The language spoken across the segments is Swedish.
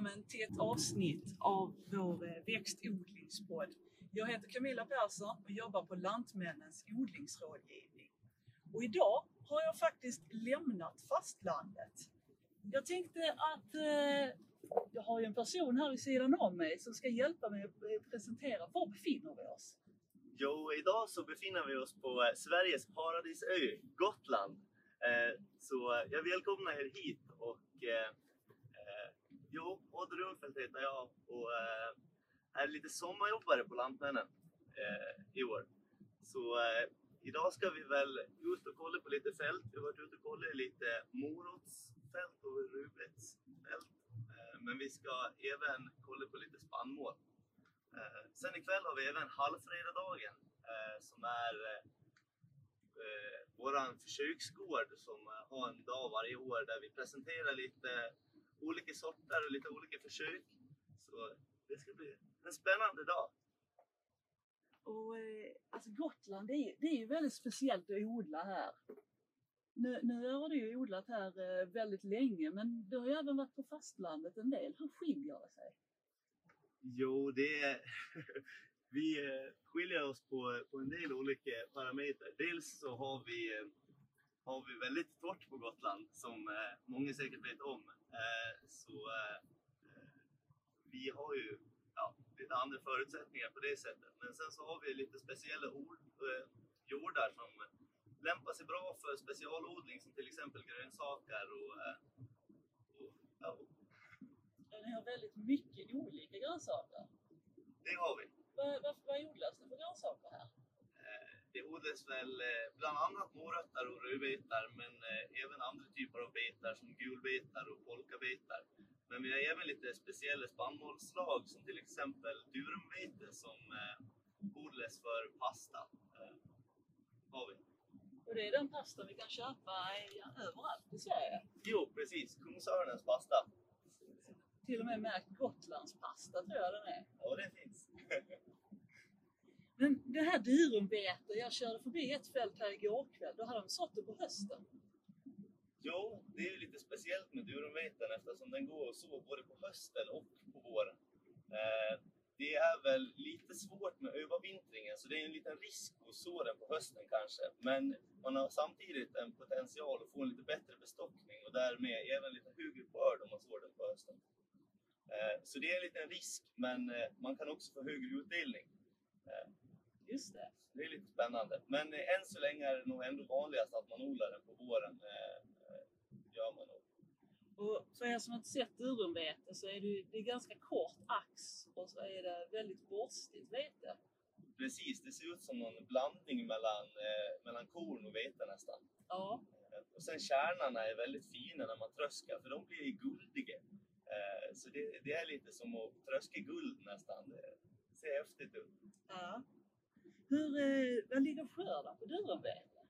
välkommen till ett avsnitt av vår eh, växtodlingspodd. Jag heter Camilla Persson och jobbar på Lantmännens odlingsrådgivning. Och idag har jag faktiskt lämnat fastlandet. Jag tänkte att eh, jag har ju en person här vid sidan om mig som ska hjälpa mig att eh, presentera. Var befinner vi oss? Jo, idag så befinner vi oss på eh, Sveriges paradisö, Gotland. Eh, så jag välkomnar er hit och eh, Jo, Odd Rundfeldt heter jag och eh, är lite sommarjobbare på Lantmännen eh, i år. Så eh, idag ska vi väl ut och kolla på lite fält. Vi har varit ute och kollat lite morotsfält och rubetsfält. Eh, men vi ska även kolla på lite spannmål. Eh, sen ikväll har vi även halvfredagdagen eh, som är eh, eh, våran försöksgård som har en dag varje år där vi presenterar lite olika sorter och lite olika försök. Så det ska bli en spännande dag. Och, eh, alltså Gotland, det är, det är ju väldigt speciellt att odla här. Nu, nu har du ju odlat här eh, väldigt länge, men du har ju även varit på fastlandet en del. Hur skiljer det sig? Jo, det är... vi eh, skiljer oss på, på en del olika parametrar. Dels så har vi har vi väldigt torrt på Gotland som eh, många säkert vet om. Eh, så eh, vi har ju ja, lite andra förutsättningar på det sättet. Men sen så har vi lite speciella ord, jordar som lämpar sig bra för specialodling som till exempel grönsaker och, och ja. Ni har väldigt mycket olika grönsaker. Det har vi. Vad, vad, vad odlas det för grönsaker här? Det odlas väl eh, bland annat morötter och rödbetar men eh, även andra typer av betar som gulbetar och polkabetar. Men vi har även lite speciella spannmålsslag som till exempel durumvete som eh, odlas för pasta. Har vi. Och det är den pasta vi kan köpa överallt i Sverige? Jo, precis. Kungsörnens pasta. Till och med märkt Gotlandspasta tror jag den är. Ja, det finns. Men det här durumbetet, jag körde förbi ett fält här igår kväll, då hade de sått det på hösten. Jo, det är ju lite speciellt med durumveten eftersom den går så både på hösten och på våren. Eh, det är väl lite svårt med övervintringen så det är en liten risk att så den på hösten kanske. Men man har samtidigt en potential att få en lite bättre bestockning och därmed även lite högre skörd om man sår den på hösten. Eh, så det är en liten risk men eh, man kan också få högre utdelning. Eh, Just det. Det är lite spännande. Men eh, än så länge är det nog ändå vanligast att man odlar den på våren. Eh, eh, gör man nog. Och för er som inte sett durumvete så är det, det är ganska kort ax och så är det väldigt borstigt vete. Precis, det ser ut som någon blandning mellan, eh, mellan korn och vete nästan. Ja. Och sen kärnorna är väldigt fina när man tröskar för de blir guldiga. Eh, så det, det, är lite som att tröska guld nästan. Det ser häftigt ut. Ja. Hur, eh, vad ligger skörden på durumvete?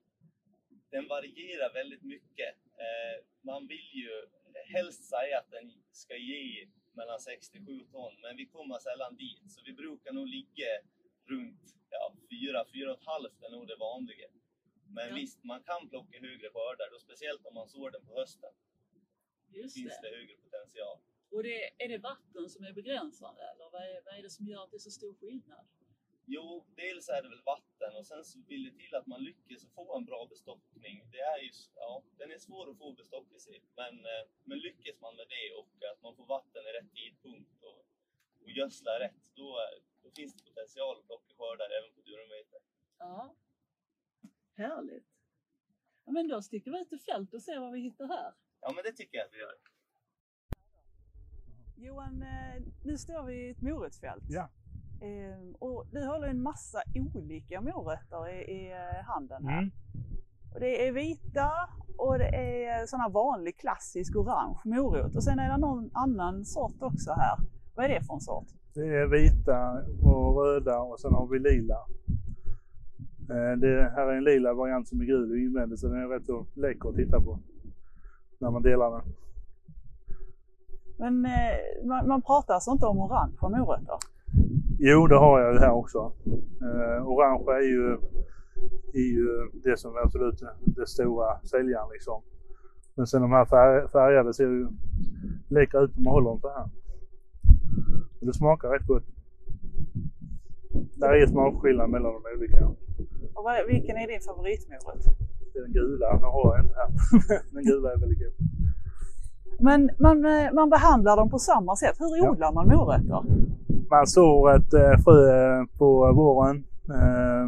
Den varierar väldigt mycket. Eh, man vill ju helst säga att den ska ge mellan 6 till 7 ton, men vi kommer sällan dit. Så vi brukar nog ligga runt ja, 4, 4,5 är nog det vanliga. Men ja. visst, man kan plocka högre skördar, speciellt om man sår den på hösten. Just finns det. det högre potential. Och det, är det vatten som är begränsande eller vad är, vad är det som gör att det är så stor skillnad? Jo, dels är det väl vatten och sen så vill det till att man lyckas få en bra bestockning. Det är ju, ja, den är svår att få bestockelse i, men, eh, men lyckas man med det och att man får vatten i rätt tidpunkt och, och gödsla rätt, då, då finns det potential att plocka skördar även på durumvete. Ja, härligt. Ja, men då sticker vi ut i fält och ser vad vi hittar här. Ja, men det tycker jag att vi gör. Johan, eh, nu står vi i ett morotsfält. Ja. Ehm, och du håller en massa olika morötter i, i eh, handen här. Mm. Och det är vita och det är sådana vanlig klassisk orange morot. Och sen är det någon annan sort också här. Vad är det för en sort? Det är vita och röda och sen har vi lila. Eh, det här är en lila variant som är gul invändigt så den är rätt så läcker att titta på när man delar den. Men eh, man, man pratar alltså inte om orange morötter? Jo, det har jag här också. Eh, orange är ju, är ju det som är absolut det stora säljaren liksom. Men sen de här färg, färgade ser ju läckra ut om man håller dem så här. Och det smakar rätt gott. Det är smakskillnad mellan de olika. Och vad, vilken är din favoritmorot? Den gula, den har jag inte här. den gula är väldigt god. Men man, eh, man behandlar dem på samma sätt. Hur Ja. odlar man morötter? Man sår ett eh, frö på våren. Eh,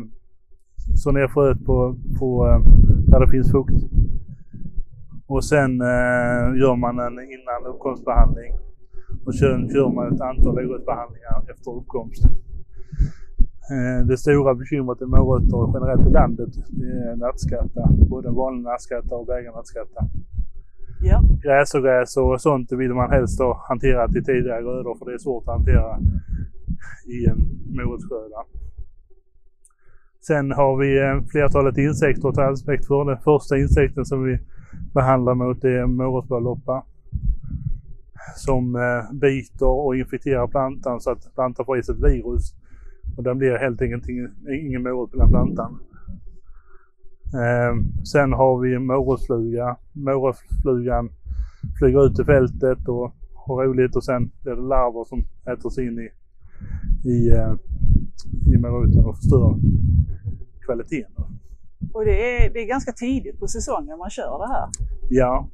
så ner fröet på, på eh, där det finns fukt. Och sen eh, gör man en innan uppkomstbehandling. Och sen kör man ett antal ogräsbehandlingar efter uppkomst. Eh, det stora bekymret med morötter generellt i landet det är nattskatta. Både vanlig nattskatta och bägarnattskatta. Ja. Gräsogräs och sånt vill man helst ha hanterat i tidiga grödor för det är svårt att hantera i en morotsgröda. Sen har vi eh, flertalet insekter att ta aspekt för. Den första insekten som vi behandlar mot är morotsblåloppa. Som eh, biter och infekterar plantan så att plantan får i sig ett virus. Och den blir helt enkelt ingen, morot på den plantan. Ehm, sen har vi morotsfluga. Morotsflugan flyger ut i fältet och har roligt och sen blir det larver som äter sig in i, i, eh, i moroten och förstör kvaliteten. Och det är, det är ganska tidigt på säsongen man kör det här. Ja,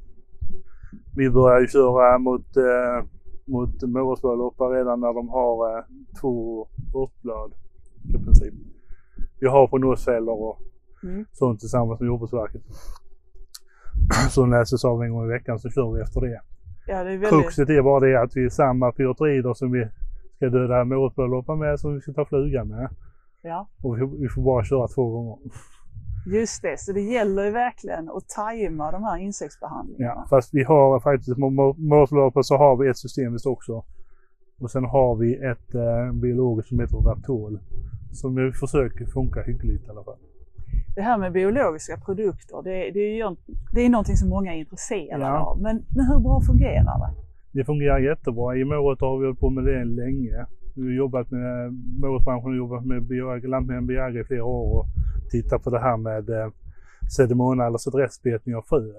vi börjar ju köra mot, eh, mot morotsblåloppa redan när de har eh, två örtblad i princip. Vi har prognosfällor och Mm. sånt tillsammans med Jordbruksverket. Så läses av en gång i veckan så kör vi efter det. Ja, det är väldigt... Kruxet är bara det att vi är samma pyretrider som vi ska döda morotsblåloppa med som vi ska ta flugan med. Ja, Och vi, får bara köra två gånger. just det. Så det gäller ju verkligen att tajma de här insektsbehandlingarna. Ja, fast vi har faktiskt på mo- morotsblåloppa så har vi ett systemiskt också. Och sen har vi ett eh, biologiskt som heter Raptol. Som vi försöker funka hyggligt i alla fall. Det här med biologiska produkter, det, det, är, ju, det är någonting som många är intresserade Ja. av. Men, men hur bra fungerar det? Det fungerar jättebra. I morot har vi hållit på med det länge. Vi har jobbat med morotbranschen och jobbat med Lantmännen Biaga i flera år och tittat på det här med eh, sedemona eller sedressbetning av frö.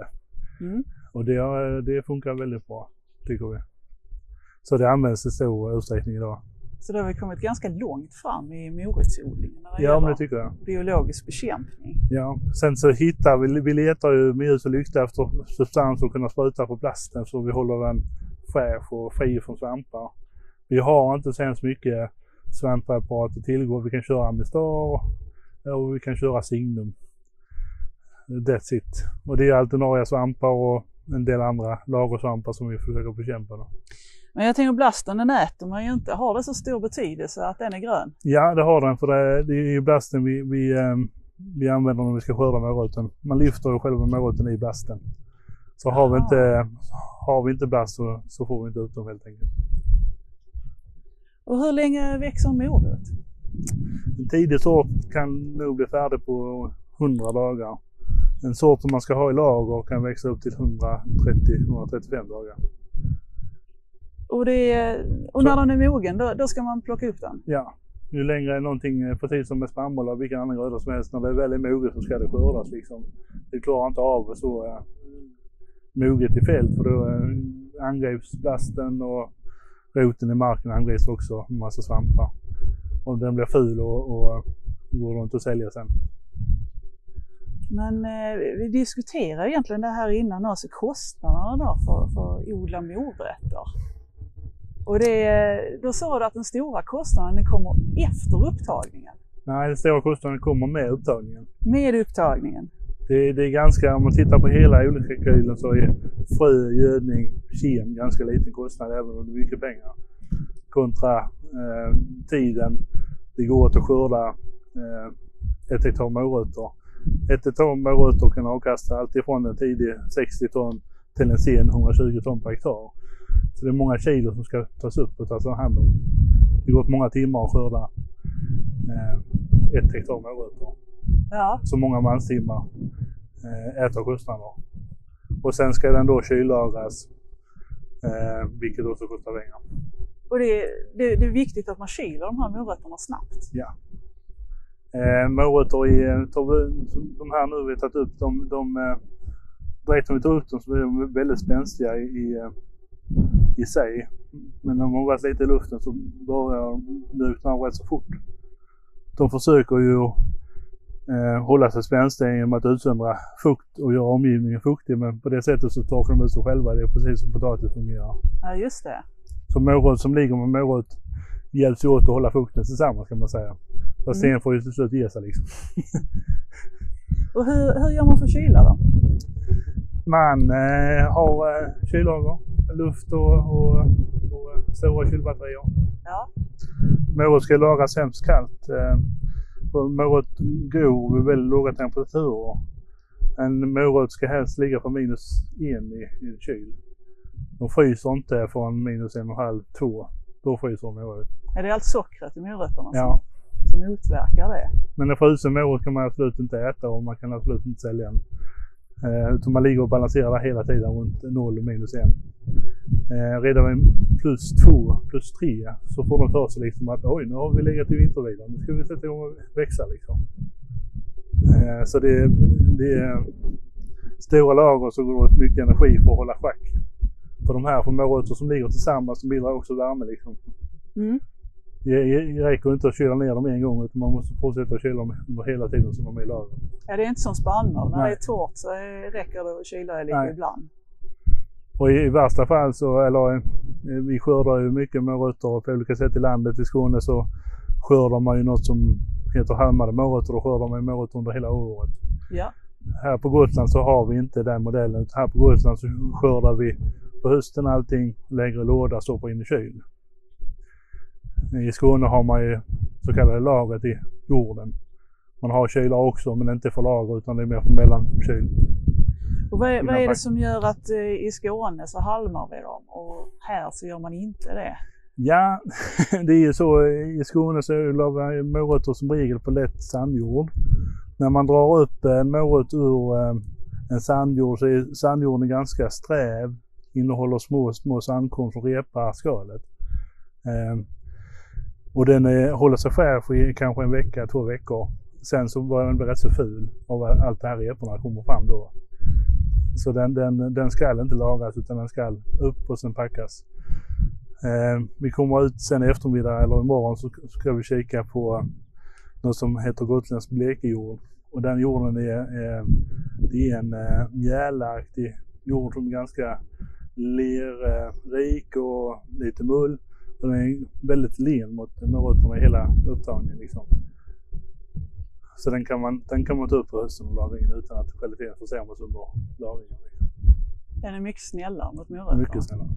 Mm. Och det, det funkar väldigt bra, tycker vi. Så det används i stor utsträckning idag. Så då har vi kommit ganska långt fram i morotsodlingen när det Ja, men det tycker jag. biologisk bekämpning. Ja. Sen så hittar vi, vi letar ju med ljus och lykta efter substans att kunna spruta på plasten så vi håller den fräsch och fri från svampar. Vi har inte så hemskt mycket svamppreparat att tillgå. Vi kan köra Amistar och vi kan köra Signum. That's it. Och det är alternaria svampar och en del andra lagersvampar som vi försöker bekämpa. Då. Men jag tänker blasten, den äter man ju inte. Har det så stor betydelse att den är grön? Ja, det har den för det, det är ju blasten vi, vi, eh, vi använder när vi ska skörda moroten. Man lyfter ju själva moroten i blasten. Så har vi inte, har vi inte blast så, så får vi inte ut dem helt enkelt. Och hur länge växer en morot? En tidig sort kan nog bli färdig på 100 dagar. En sort som man ska ha i lager kan växa upp till 130-135 dagar. Och, är, och när den är mogen, då, då ska man plocka upp den? Ja, ju längre är någonting, eh, precis som med spannmål och vilken annan gröda som helst, när det väl är moget så ska det skördas liksom. Det klarar inte av så äh, moget i fält för då äh, angrips blasten och roten i marken angrips också med massa svampar. Och den blir ful och, och äh, går inte att sälja sen. Men eh, vi diskuterade egentligen det här innan också, kostnaderna då för, för att odla morötter. Och det, då sa du att den stora kostnaden den kommer efter upptagningen. Nej, den stora kostnaden kommer med upptagningen. Med upptagningen. Det, det är ganska, om man tittar på hela odlingskalkylen så är frö, gödning, kem ganska liten kostnad även om det är mycket pengar. Kontra eh, tiden det går åt att skörda eh, ett hektar morötter. Ett hektar morötter kan avkasta allt ifrån en tidig 60 ton till en sen 120 ton per hektar. Så det är många kilo som ska tas upp och tas hand om. Det går åt många timmar att skörda eh, ett hektar morötter Ja, så många manstimmar eh, äter kostnader. Och sen ska den då kyllagras, eh, vilket också kostar pengar. och det, det, det är viktigt att man kyler de här morötterna snabbt. Eh, morötter i, eh, de här nu vi tagit upp, de, de direkt när vi tar upp dem så blir de väldigt spänstiga i, i, sig. Men när de har varit lite i luften så börjar de mjukna rätt så fort. De försöker ju eh, hålla sig spänstiga genom att utsöndra fukt och göra omgivningen fuktig men på det sättet så torkar de ut sig själva. Det är precis som potatis fungerar. Ja, just det. Så morot som ligger med morot hjälps ju åt att hålla fukten tillsammans kan man säga. Fast Mm. en får ju till slut ge sig liksom. Och hur, hur gör man för kyla då? Man eh, har eh, kyllager, luft och, och, och stora kylbatterier. Ja. Morot ska lagras hemskt kallt. Eh, för morot gror vid väldigt låga temperaturer. En morot ska helst ligga på minus en i, i kyl. De fryser inte från minus en och en halv, två. Då fryser de morot. Är det allt sockret i morötterna Ja. som, som motverkar det? Men en frusen morot kan man absolut inte äta och man kan absolut inte sälja den. Eh, utan man ligger och balanserar hela tiden runt 0 och minus 1. Eh, redan vid plus 2, plus 3 så får de för sig liksom att oj nu har vi legat i vintervila, nu ska vi sätta igång och växa liksom. Eh, så det, det är stora lager så går åt mycket energi för att hålla schack. För de här för morötter som ligger tillsammans de bildar också värme liksom. Mm. Det räcker inte att kyla ner dem en gång utan man måste fortsätta att kyla dem hela tiden som de är i lager. Ja, det är inte som spannmål. När Nej. det är torrt så räcker det att kyla lite Nej. ibland. Och i, i värsta fall så, eller eh, vi skördar ju mycket morötter på olika sätt i landet. I Skåne så skördar man ju något som heter halmade morötter. Då skördar man morötter under hela året. Ja. Här på Gotland så har vi inte den modellen. Här på Gotland så skördar vi på hösten allting, lägger i låda, stoppar in i kyl. I Skåne har man ju så kallade lagret i jorden. Man har kylar också men inte för lager utan det är mer för mellankyl. Och vad är, vad är det som gör att eh, i Skåne så halmar vi dem och här så gör man inte det? Ja, det är ju så i Skåne så lagar morötter som regel på lätt sandjord. När man drar upp en morot ur eh, en sandjord så är sandjorden ganska sträv, innehåller små, små sandkorn som repar skalet. Eh, och den håller sig fräsch i kanske en vecka, två veckor. Sen så börjar den bli rätt så ful av allt det här reporna kommer fram då. Så den, den, den ska inte lagras utan den ska upp och sen packas. Eh, vi kommer ut sen i eftermiddag eller imorgon så ska vi kika på något som heter gotländsk blekejord. Och den jorden är, är, det är en eh, mjälaktig jord som är ganska lerrik och lite mull. Och den är väldigt len mot morötterna i hela upptagningen. Liksom. Så den kan, man, den kan man ta upp på hösten och laga in utan att kvaliteten försämras under lagringen. Liksom. Den är mycket snällare mot morötterna. Mycket snällare.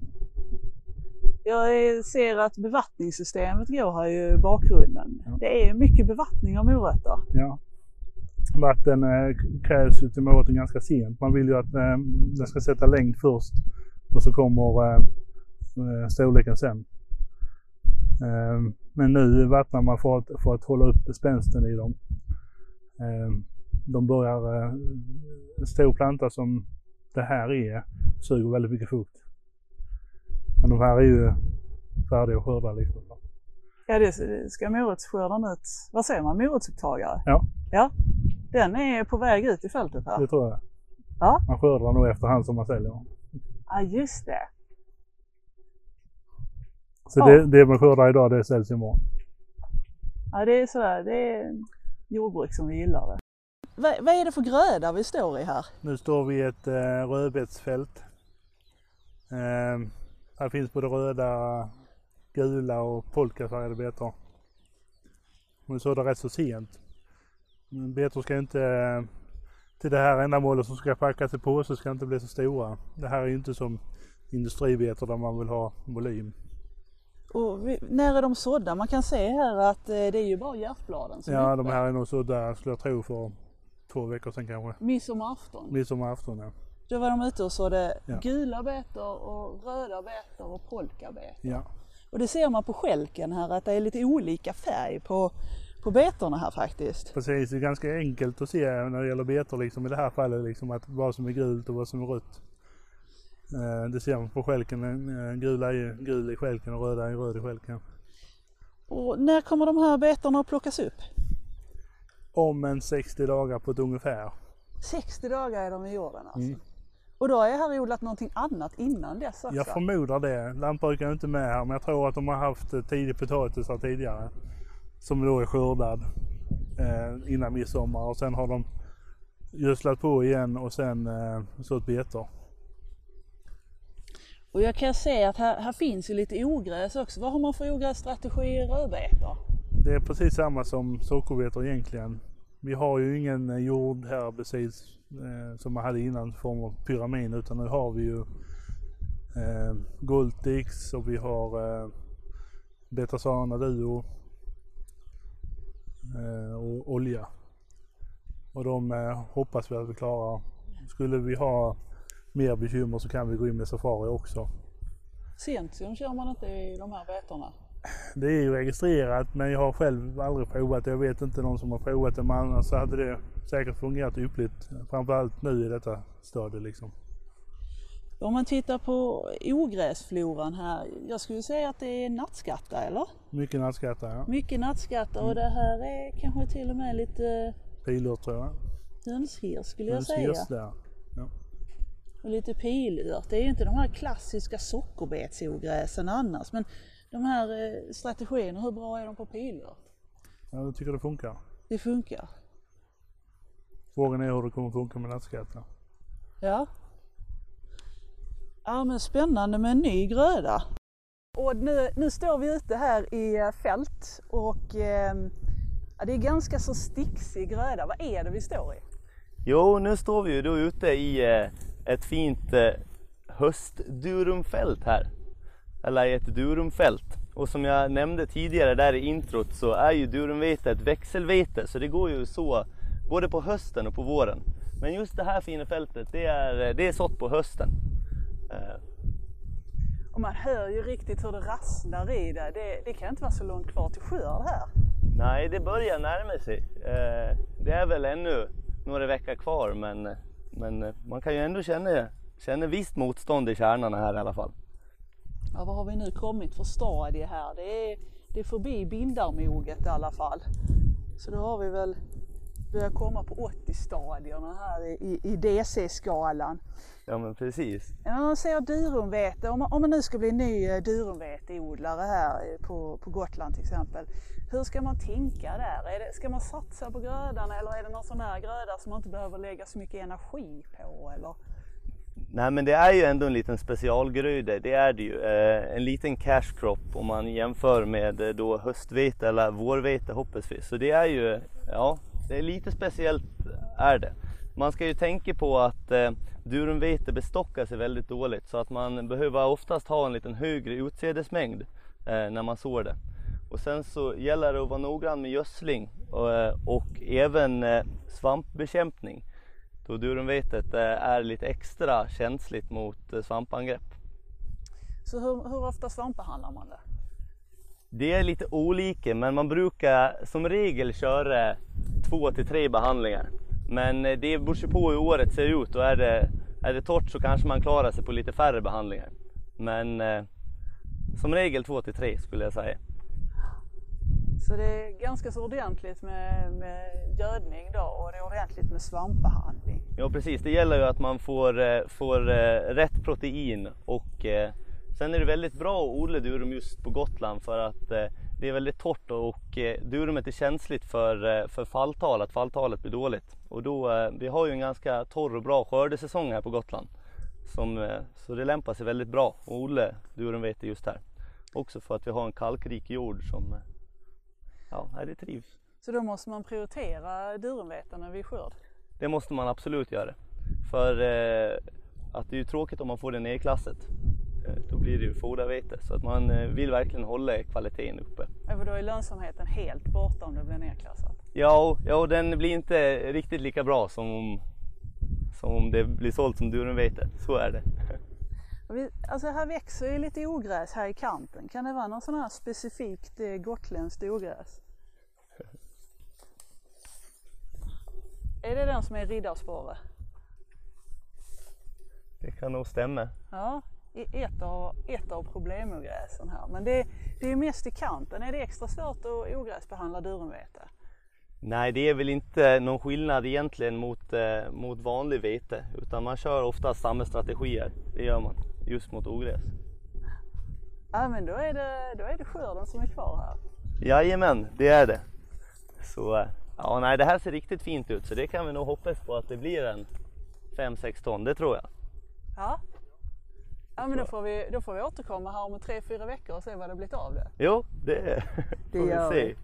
Jag ser att bevattningssystemet går här i bakgrunden. Ja. Det är mycket bevattning av morötter. Ja. Vatten eh, krävs ju till morötten ganska sent. Man vill ju att eh, den ska sätta längd först och så kommer eh, storleken sen. Men nu vattnar man för att, för att hålla upp spänsten i dem. Eh, de börjar, eh, en stor planta som det här är suger väldigt mycket fukt. Men de här är ju färdiga att skörda liksom. Ja, det ska morotsskörden ut. Vad säger man? Morotsupptagare? Ja. Ja. Den är på väg ut i fältet här. Det tror jag. Ja. Man skördar nog efterhand som man säljer. Ja, just det. Så Ja. det, det man skördar idag det säljs imorgon. Ja, det är sådär. Det är jordbruk som vi gillar det. Vad, vad är det för gröda vi står i här? Nu står vi i ett eh, rödbetsfält. Eh, här finns både röda, gula och polkafärgade betor. Och vi sådde rätt så sent. Betor ska inte, eh, till det här ändamålet som ska packas i påse ska inte bli så stora. Det här är ju inte som industribetor där man vill ha volym. Och vi, när är de sådda? Man kan se här att eh, det är ju bara hjärtbladen som Ja, de här är nog sådda skulle jag tro för två veckor sedan kanske. Midsommarafton. Midsommarafton ja. Då var de ute och sådde Ja. gula betor och röda betor och polkabetor. ja. Och det ser man på skälken här att det är lite olika färg på, på betorna här faktiskt. Precis, det är ganska enkelt att se när det gäller betor liksom i det här fallet liksom att vad som är gult och vad som är rött. Eh, Det ser man på skälken, eh, gula är gul i skälken och röda är röd i skälken. Och när kommer de här betorna att plockas upp? Om en 60 dagar på ett ungefär. 60 dagar är de i jorden alltså. Mm. Och då har jag här odlat någonting annat innan dess också? Jag förmodar det. Lantbrukaren är inte med här men jag tror att de har haft eh, tidig potatis här tidigare. Som då är skördad eh, innan midsommar och sen har de gödslat på igen och sen eh, sått betor. Och jag kan se att här, här finns ju lite ogräs också. Vad har man för ogrässtrategi i rödbetor? Det är precis samma som sockerbetor egentligen. Vi har ju ingen eh, jordherbicid eh, som man hade innan i form av pyramin utan nu har vi ju eh, Gultix och vi har eh, Betasana Duo eh, och olja. Och de eh, hoppas vi att vi klarar. Skulle vi ha mer bekymmer så kan vi gå in med Safari också. Centium kör man inte i de här betorna? Det är ju registrerat men jag har själv aldrig provat det. Jag vet inte någon som har provat det men annars så hade det säkert fungerat yppligt. Framförallt nu i detta stadie liksom. Om man tittar på ogräsfloran här. Jag skulle säga att det är nattskatta eller? Mycket nattskatta ja. Mycket nattskatta och det här är kanske till och med lite Pilört tror jag. hönshirs skulle jag Hönshirs säga. där. Och lite pilört. Det är ju inte de här klassiska sockerbetsogräsen annars men de här eh, strategierna, hur bra är de på pilört? Ja, jag tycker det funkar. Det funkar. Frågan är hur det kommer funka med nattskatta. Ja. Ja men spännande med en ny gröda. Och nu, nu står vi ute här i eh, fält och eh, det är ganska så sticksig gröda. Vad är det vi står i? Jo, nu står vi ju då ute i eh, ett fint eh, höstdurumfält här. Eller ett durumfält. Och som jag nämnde tidigare där i introt så är ju durumvete ett växelvete så det går ju så både på hösten och på våren. Men just det här fina fältet det är, eh, det är sått på hösten. Eh, Och man hör ju riktigt hur det rasslar i det. Det, det kan inte vara så långt kvar till skörd här. Nej, det börjar närma sig. Eh, det är väl ännu några veckor kvar men, men eh, man kan ju ändå känna, känna visst motstånd i kärnorna här i alla fall. Ja, vad har vi nu kommit för stadie här? Det är, det är förbi bindarmoget i alla fall. Så då har vi väl börjat komma på 80-stadierna här i, i, i DC-skalan. Ja men precis. Ja, Man säger durumvete, om man, om man nu ska bli ny eh, durumveteodlare här eh, på, på Gotland till exempel. Hur ska man tänka där? Är det, ska man satsa på grödan eller är det någon sån här gröda som man inte behöver lägga så mycket energi på? Eller? Nej men det är ju ändå en liten specialgröda, det är det ju. Eh, en liten cash crop om man jämför med eh, då höstvete eller vårvete hoppas vi. Så det är ju, ja, det är lite speciellt är det. Man ska ju tänka på att eh, durumvete bestockar sig väldigt dåligt så att man behöver oftast ha en liten högre utsädesmängd eh, när man sår det. Och sen så gäller det att vara noggrann med gödsling och, eh, och även eh, svampbekämpning då durumvetet eh, är lite extra känsligt mot eh, svampangrepp. Så hur, hur ofta svampbehandlar man det? Det är lite olika men man brukar som regel köra två till tre behandlingar. Men eh, det beror på hur året ser ut och är det, är det torrt så kanske man klarar sig på lite färre behandlingar. Men eh, som regel två till tre skulle jag säga. Så det är ganska så ordentligt med, med gödning då och det är ordentligt med svampbehandling. Ja precis, det gäller ju att man får, eh, får eh, rätt protein och eh, sen är det väldigt bra att odla durum just på Gotland för att eh, det är väldigt torrt och eh, durumet är känsligt för, eh, för falltal, att falltalet blir dåligt. Och då, vi har ju en ganska torr och bra skördesäsong här på Gotland. Som, så det lämpar sig väldigt bra att odla durumvete just här. Också för att vi har en kalkrik jord som, ja, det trivs. Så då måste man prioritera durumvetarna vid skörd. Det måste man absolut göra. För eh, att det är ju tråkigt om man får det nedklassat. Eh, då blir det ju fodervete. Så att man eh, vill verkligen hålla kvaliteten uppe. Ja, för då är lönsamheten helt borta om det blir nedklassat. Ja, ja den blir inte riktigt lika bra som om, som om det blir sålt som durumvete. Så är det. Vi, alltså här växer ju lite ogräs här i kanten. Kan det vara någon sån här specifikt eh, gotländskt ogräs? Är det den som är riddarsporre? Det kan nog stämma. Ja, ett av, ett av problemogräsen här. Men det, det är mest i kanten. Är det extra svårt att ogräsbehandla durumvete? Nej, det är väl inte någon skillnad egentligen mot, eh, mot vanlig vete utan man kör ofta samma strategier. Det gör man just mot ogräs. Ja men då är det, då är det skörden som är kvar här. Jajamän, det är det. Så eh, ja, nej, det här ser riktigt fint ut så det kan vi nog hoppas på att det blir en 5-6 ton, det tror jag. Ja. Ja men då får, vi, då får vi återkomma här om tre, fyra veckor och se vad det blivit av det. Jo, det Det får vi se.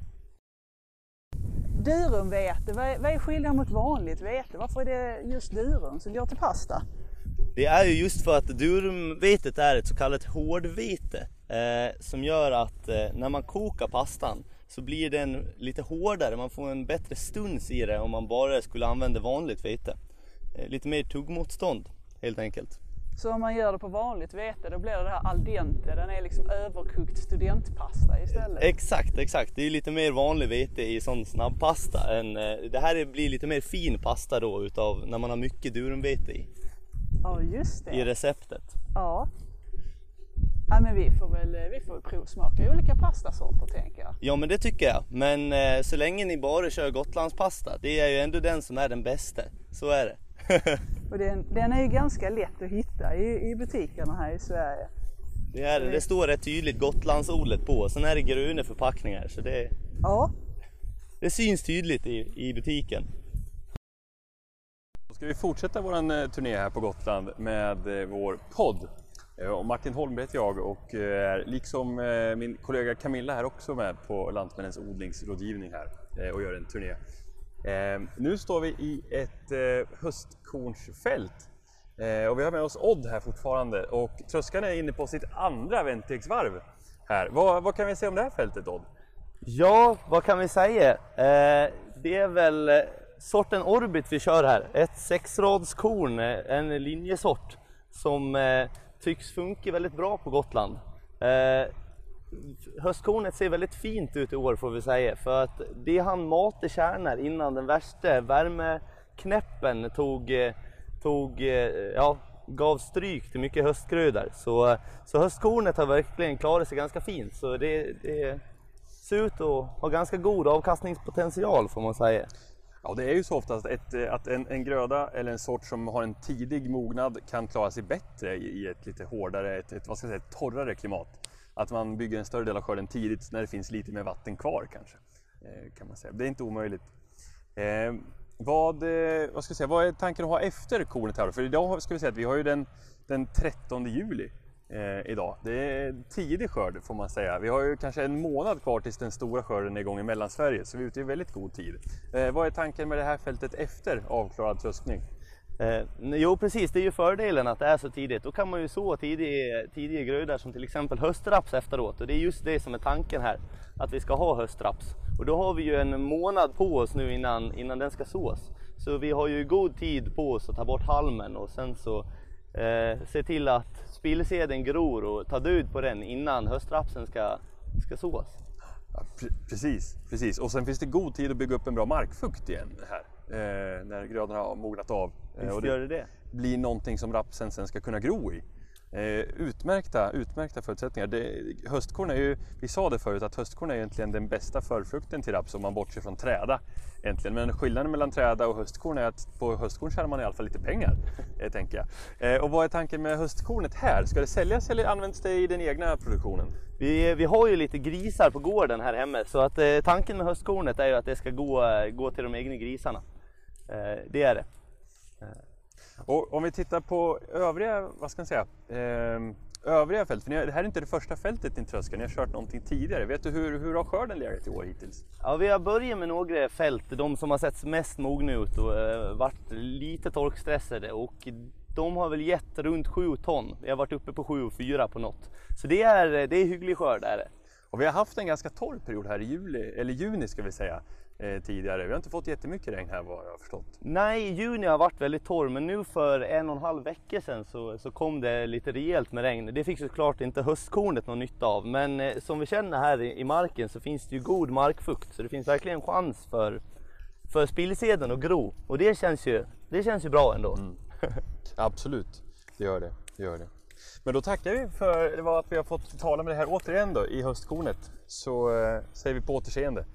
Durumvete, vad är, vad är skillnaden mot vanligt vete? Varför är det just durum som går till pasta? Det är ju just för att durumvetet är ett så kallat hårdvete eh, som gör att eh, när man kokar pastan så blir den lite hårdare, man får en bättre stuns i det om man bara skulle använda vanligt vete. Eh, lite mer tuggmotstånd helt enkelt. Så om man gör det på vanligt vete då blir det det här al dente, den är liksom överkokt studentpasta istället. Exakt, exakt. Det är lite mer vanlig vete i sån snabbpasta. Än, eh, det här är- blir lite mer fin pasta då utav när man har mycket durumvete i, Ja just i det. receptet. Ja. Ja men vi får väl, vi får väl provsmaka olika pastasorter tänker jag. Ja men det tycker jag. Men eh, så länge ni bara kör gotlandspasta, det är ju ändå den som är den bästa. Så är det. Och den, den är ju ganska lätt att hitta i, i butikerna här i Sverige. det, är det. det står rätt tydligt Gotlandsordet på. Sen är det gröna förpackningar så det, Ja. det syns tydligt i, i butiken. Då ska vi fortsätta vår turné här på Gotland med eh, vår podd. Eh, och Martin Holmberg heter jag och eh, är liksom eh, min kollega Camilla här också med på Lantmännens odlingsrådgivning här eh, och gör en turné. Eh, Nu står vi i ett eh, höstkornsfält Eh, och vi har med oss Odd här fortfarande och tröskan är inne på sitt andra Ventex-varv här. Vad, vad kan vi säga om det här fältet Odd? Ja, vad kan vi säga? Eh, det är väl eh, sorten Orbit vi kör här. Ett sexradskorn, eh, en linjesort som eh, tycks funka väldigt bra på Gotland. Eh, Höstkornet ser väldigt fint ut i år får vi säga för att det han mata kärnor innan den värsta värmeknäppen tog, tog ja, gav stryk till mycket höstgrödor. Så, så höstkornet har verkligen klarat sig ganska fint. Så det, det ser ut att ha ganska god avkastningspotential får man säga. Ja, det är ju så oftast ett, att en, en gröda eller en sort som har en tidig mognad kan klara sig bättre i i ett lite hårdare, ett, ett, vad ska jag säga, ett torrare klimat. Att man bygger en större del av skörden tidigt när det finns lite mer vatten kvar kanske. Eh, kan man säga. Det är inte omöjligt. Eh, vad, eh, vad ska jag säga, vad är tanken att ha efter kornet här då? För idag ska vi säga att vi har ju den, den 13 juli eh, idag. Det är tidig skörd får man säga. Vi har ju kanske en månad kvar tills den stora skörden är igång i Mellansverige så vi är ute i väldigt god tid. Eh, vad är tanken med det här fältet efter avklarad tröskning? Eh, jo precis, det är ju fördelen att det är så tidigt. Då kan man ju så tidiga, tidiga grödor som till exempel höstraps efteråt. Och det är just det som är tanken här, att vi ska ha höstraps. Och då har vi ju en månad på oss nu innan, innan den ska sås. Så vi har ju god tid på oss att ta bort halmen och sen så eh, se till att spillseden gror och ta död på den innan höstrapsen ska, ska sås. Ja, precis, precis. Och sen finns det god tid att bygga upp en bra markfukt igen här. Eh, när grödorna har mognat av. Eh, Visst och gör det det? blir någonting som rapsen sen ska kunna gro i. Eh, utmärkta, utmärkta förutsättningar. Det, höstkorn är ju, vi sa det förut, att höstkorn är egentligen den bästa förfrukten till raps om man bortser från träda. Egentligen. Men skillnaden mellan träda och höstkorn är att på höstkorn tjänar man i alla fall lite pengar. Eh, tänker jag. Eh, och vad är tanken med höstkornet här? Ska det säljas eller används det i den egna produktionen? Vi, vi har ju lite grisar på gården här hemma så att eh, tanken med höstkornet är ju att det ska gå, eh, gå till de egna grisarna. Eh, det är det. Och om vi tittar på övriga, vad ska man säga, ehm, övriga fält. För det här är inte det första fältet ni tröskar, ni har kört någonting tidigare. Vet du hur, hur har skörden legat i år hittills? Ja, vi har börjat med några fält, de som har sett mest mogna ut och eh, varit lite torkstressade och de har väl gett runt 7 ton. Vi har varit uppe på 7 och 4 på något. Så det är, det är hygglig skörd är det. Och vi har haft en ganska torr period här i juli, eller juni ska vi säga, eh, tidigare. Vi har inte fått jättemycket regn här vad jag har förstått. Nej, juni har varit väldigt torr men nu för en och en halv vecka sedan så, så kom det lite rejält med regn. Det fick såklart inte höstkornet någon nytta av men eh, som vi känner här i, i marken så finns det ju god markfukt så det finns verkligen chans för, för spillseden att gro och det känns ju, det känns ju bra ändå. Absolut, det gör det. det, gör det. Men då tackar vi för att vi har fått tala med det här återigen då i höstkornet. Så eh, säger vi på återseende.